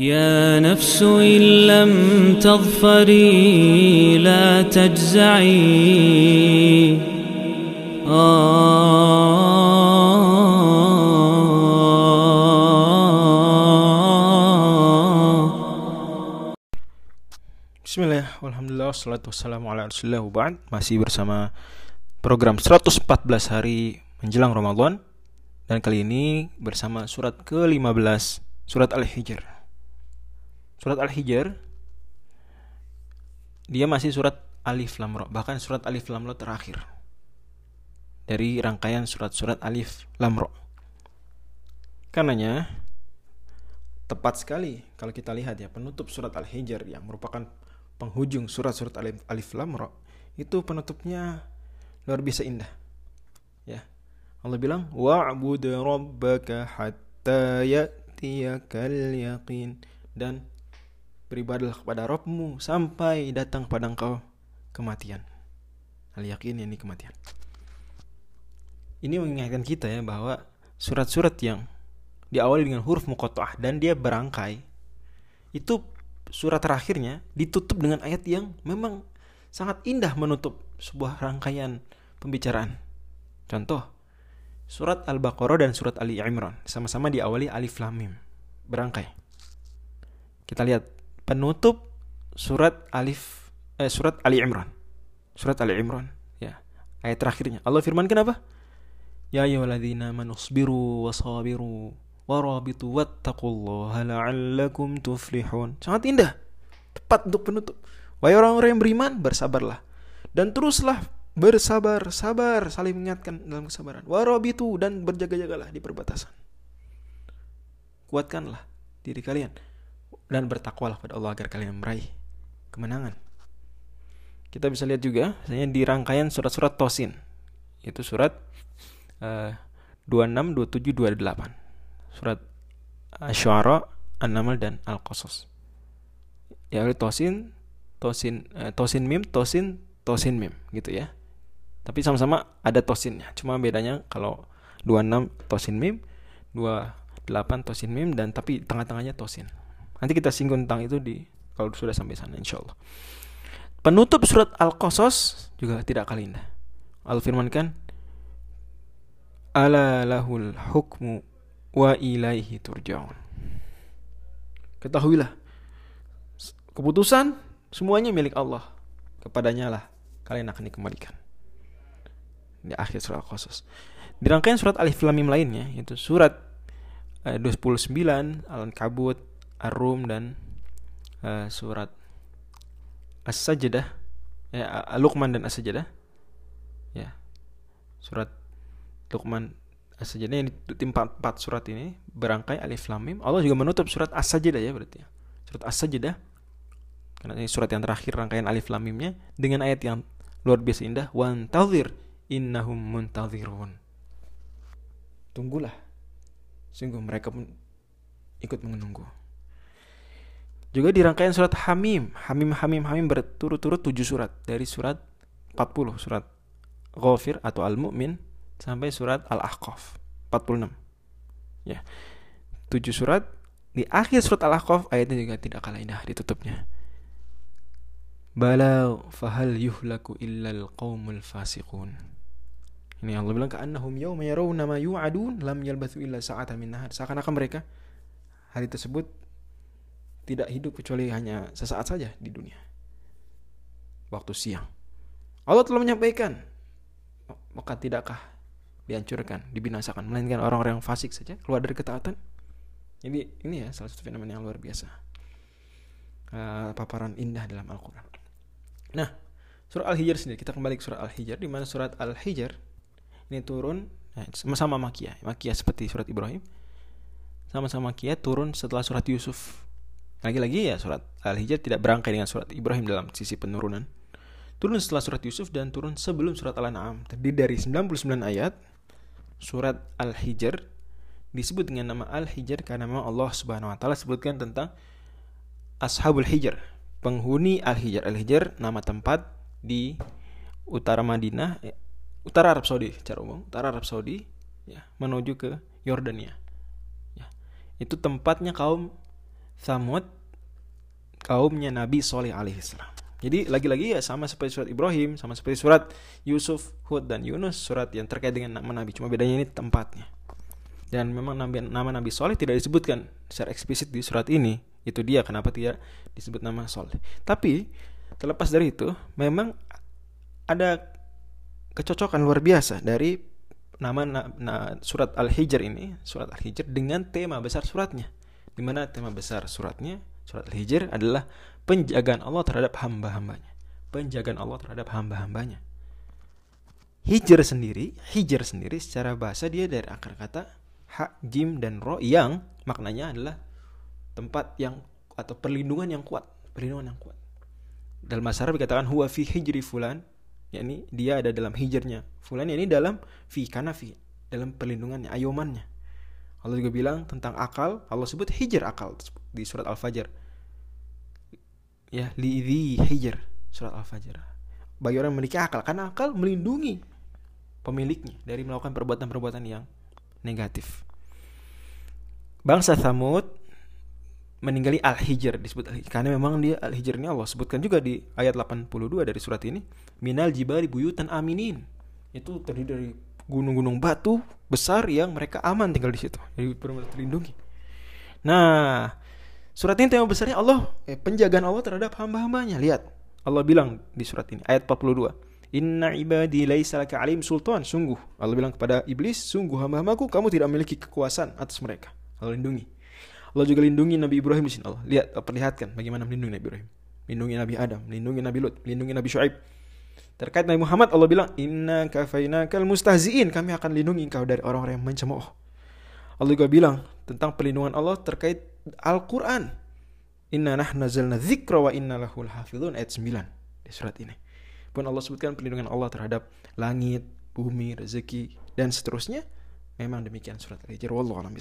يا نفس إن لم تظفري لا تجزعي Bismillah, Alhamdulillah, wassalatu wassalamu ala rasulillah ba'd Masih bersama program 114 hari menjelang Ramadan Dan kali ini bersama surat ke-15 Surat Al-Hijr Surat Al-Hijr Dia masih surat Alif Lam Ra Bahkan surat Alif Lam Ra terakhir Dari rangkaian surat-surat Alif Lam Ra Karenanya tepat sekali kalau kita lihat ya penutup surat Al-Hijr yang merupakan penghujung surat-surat Alif, Alif Lam Ra itu penutupnya luar biasa indah. Ya. Allah bilang wa'bud rabbaka hatta ya'tiyakal yaqin dan beribadahlah kepada Rabbmu sampai datang pada engkau kematian. Al yakin ini kematian. Ini mengingatkan kita ya bahwa surat-surat yang diawali dengan huruf muqatta'ah dan dia berangkai itu surat terakhirnya ditutup dengan ayat yang memang sangat indah menutup sebuah rangkaian pembicaraan. Contoh, surat Al-Baqarah dan surat Ali Imran sama-sama diawali alif lam mim, berangkai. Kita lihat penutup surat Alif eh, surat Ali Imran. Surat Ali Imran, ya. Ayat terakhirnya. Allah firman kenapa? Ya ayyuhalladzina manusbiru wasabiru warabitu wattaqullaha la'allakum tuflihun. Sangat indah. Tepat untuk penutup. Wahai orang-orang yang beriman, bersabarlah. Dan teruslah bersabar, sabar, saling mengingatkan dalam kesabaran. Warabitu dan berjaga-jagalah di perbatasan. Kuatkanlah diri kalian dan bertakwalah pada Allah agar kalian meraih kemenangan. Kita bisa lihat juga misalnya di rangkaian surat-surat Tosin. Itu surat uh, 26, 27, 28 surat Asy'ara, An-Naml dan Al-Qasas. Ya tosin, tosin, eh, tosin mim, tosin, tosin mim gitu ya. Tapi sama-sama ada tosinnya. Cuma bedanya kalau 26 tosin mim, 28 tosin mim dan tapi tengah-tengahnya tosin. Nanti kita singgung tentang itu di kalau sudah sampai sana insyaallah. Penutup surat Al-Qasas juga tidak kalah indah. Al firmankan Ala lahul hukmu wa ilaihi turja'un. Ketahuilah keputusan semuanya milik Allah. Kepadanya lah kalian akan dikembalikan. Di akhir surat Al-Qasas. Di rangkaian surat Alif Lam Mim lainnya yaitu surat uh, 29, Al-Ankabut, Ar-Rum dan uh, surat As-Sajdah, ya, Luqman dan As-Sajdah. Ya. Surat Luqman As-Sajdah yang ditimpa empat surat ini berangkai alif lam mim. Allah juga menutup surat As-Sajdah ya berarti ya. Surat As-Sajdah karena ini surat yang terakhir rangkaian alif lam mimnya dengan ayat yang luar biasa indah wantazir innahum muntazirun. Tunggulah. Sungguh mereka pun ikut menunggu. Juga di rangkaian surat Hamim, Hamim Hamim Hamim berturut-turut tujuh surat dari surat 40 surat Ghafir atau Al-Mu'min sampai surat Al-Ahqaf 46. Ya. 7 surat di akhir surat Al-Ahqaf ayatnya juga tidak kalah indah ditutupnya. Bala fahal yuhlaku illal qaumul fasiqun. Ini Allah bilang ka'annahum yawma yarawna ma yu'adun lam yalbathu illa sa'atan min nahar. Seakan-akan mereka hari tersebut tidak hidup kecuali hanya sesaat saja di dunia. Waktu siang. Allah telah menyampaikan maka tidakkah dihancurkan, dibinasakan, melainkan orang-orang yang fasik saja keluar dari ketaatan. Jadi ini ya salah satu fenomena yang luar biasa. Uh, paparan indah dalam Al-Qur'an. Nah, surat Al-Hijr sendiri kita kembali ke surat Al-Hijr di mana surat Al-Hijr ini turun nah, sama-sama Makiyah, Makiyah seperti surat Ibrahim. Sama-sama Makiyah turun setelah surat Yusuf. Lagi-lagi ya surat Al-Hijr tidak berangkai dengan surat Ibrahim dalam sisi penurunan. Turun setelah surat Yusuf dan turun sebelum surat Al-An'am. Terdiri dari 99 ayat surat Al-Hijr disebut dengan nama Al-Hijr karena memang Allah Subhanahu wa taala sebutkan tentang Ashabul Hijr, penghuni Al-Hijr. Al-Hijr nama tempat di utara Madinah, eh, utara Arab Saudi secara umum, utara Arab Saudi ya, menuju ke Yordania. Ya. Itu tempatnya kaum Thamud kaumnya Nabi Soleh alaihissalam. Jadi lagi-lagi ya sama seperti surat Ibrahim, sama seperti surat Yusuf, Hud dan Yunus, surat yang terkait dengan nama Nabi. Cuma bedanya ini tempatnya. Dan memang nama, nama Nabi Soleh tidak disebutkan secara eksplisit di surat ini. Itu dia kenapa tidak disebut nama Soleh. Tapi terlepas dari itu, memang ada kecocokan luar biasa dari nama na, na, surat Al-Hijr ini, surat Al-Hijr dengan tema besar suratnya. Di mana tema besar suratnya, surat Al-Hijr adalah penjagaan Allah terhadap hamba-hambanya. Penjagaan Allah terhadap hamba-hambanya. Hijr sendiri, hijr sendiri secara bahasa dia dari akar kata ha, jim dan ro yang maknanya adalah tempat yang atau perlindungan yang kuat, perlindungan yang kuat. Dalam bahasa Arab dikatakan huwa fi hijri fulan, yakni dia ada dalam hijrnya fulan ini dalam fi karena fi dalam perlindungannya, ayomannya. Allah juga bilang tentang akal, Allah sebut hijr akal di surat Al-Fajr. Ya, li hijr surat Al-Fajr. Bagi orang yang memiliki akal, karena akal melindungi pemiliknya dari melakukan perbuatan-perbuatan yang negatif. Bangsa Thamud meninggali Al-Hijr disebut Al-Hijr karena memang dia Al-Hijr ini Allah sebutkan juga di ayat 82 dari surat ini minal jibali buyutan aminin itu terdiri dari gunung-gunung batu besar yang mereka aman tinggal di situ jadi benar-benar terlindungi nah surat ini tema besarnya Allah eh, penjagaan Allah terhadap hamba-hambanya lihat Allah bilang di surat ini ayat 42 Inna ibadi laisa laka alim sultan. Sungguh Allah bilang kepada iblis, sungguh hamba-hambaku kamu tidak memiliki kekuasaan atas mereka. Allah lindungi. Allah juga lindungi Nabi Ibrahim di sini Allah. Lihat, perlihatkan bagaimana melindungi Nabi Ibrahim. Melindungi Nabi Adam, melindungi Nabi Lut, melindungi Nabi Shu'aib. Terkait Nabi Muhammad Allah bilang, "Inna kafainakal mustahziin." Kami akan lindungi engkau dari orang-orang yang mencemooh. Allah juga bilang tentang perlindungan Allah terkait Al-Qur'an. Inna nahnu nazzalna dzikra wa inna lahu lahafizun ayat 9 di surat ini. Pun Allah sebutkan perlindungan Allah terhadap langit, bumi, rezeki dan seterusnya. Memang demikian surat Al-Hijr wallahu a'lam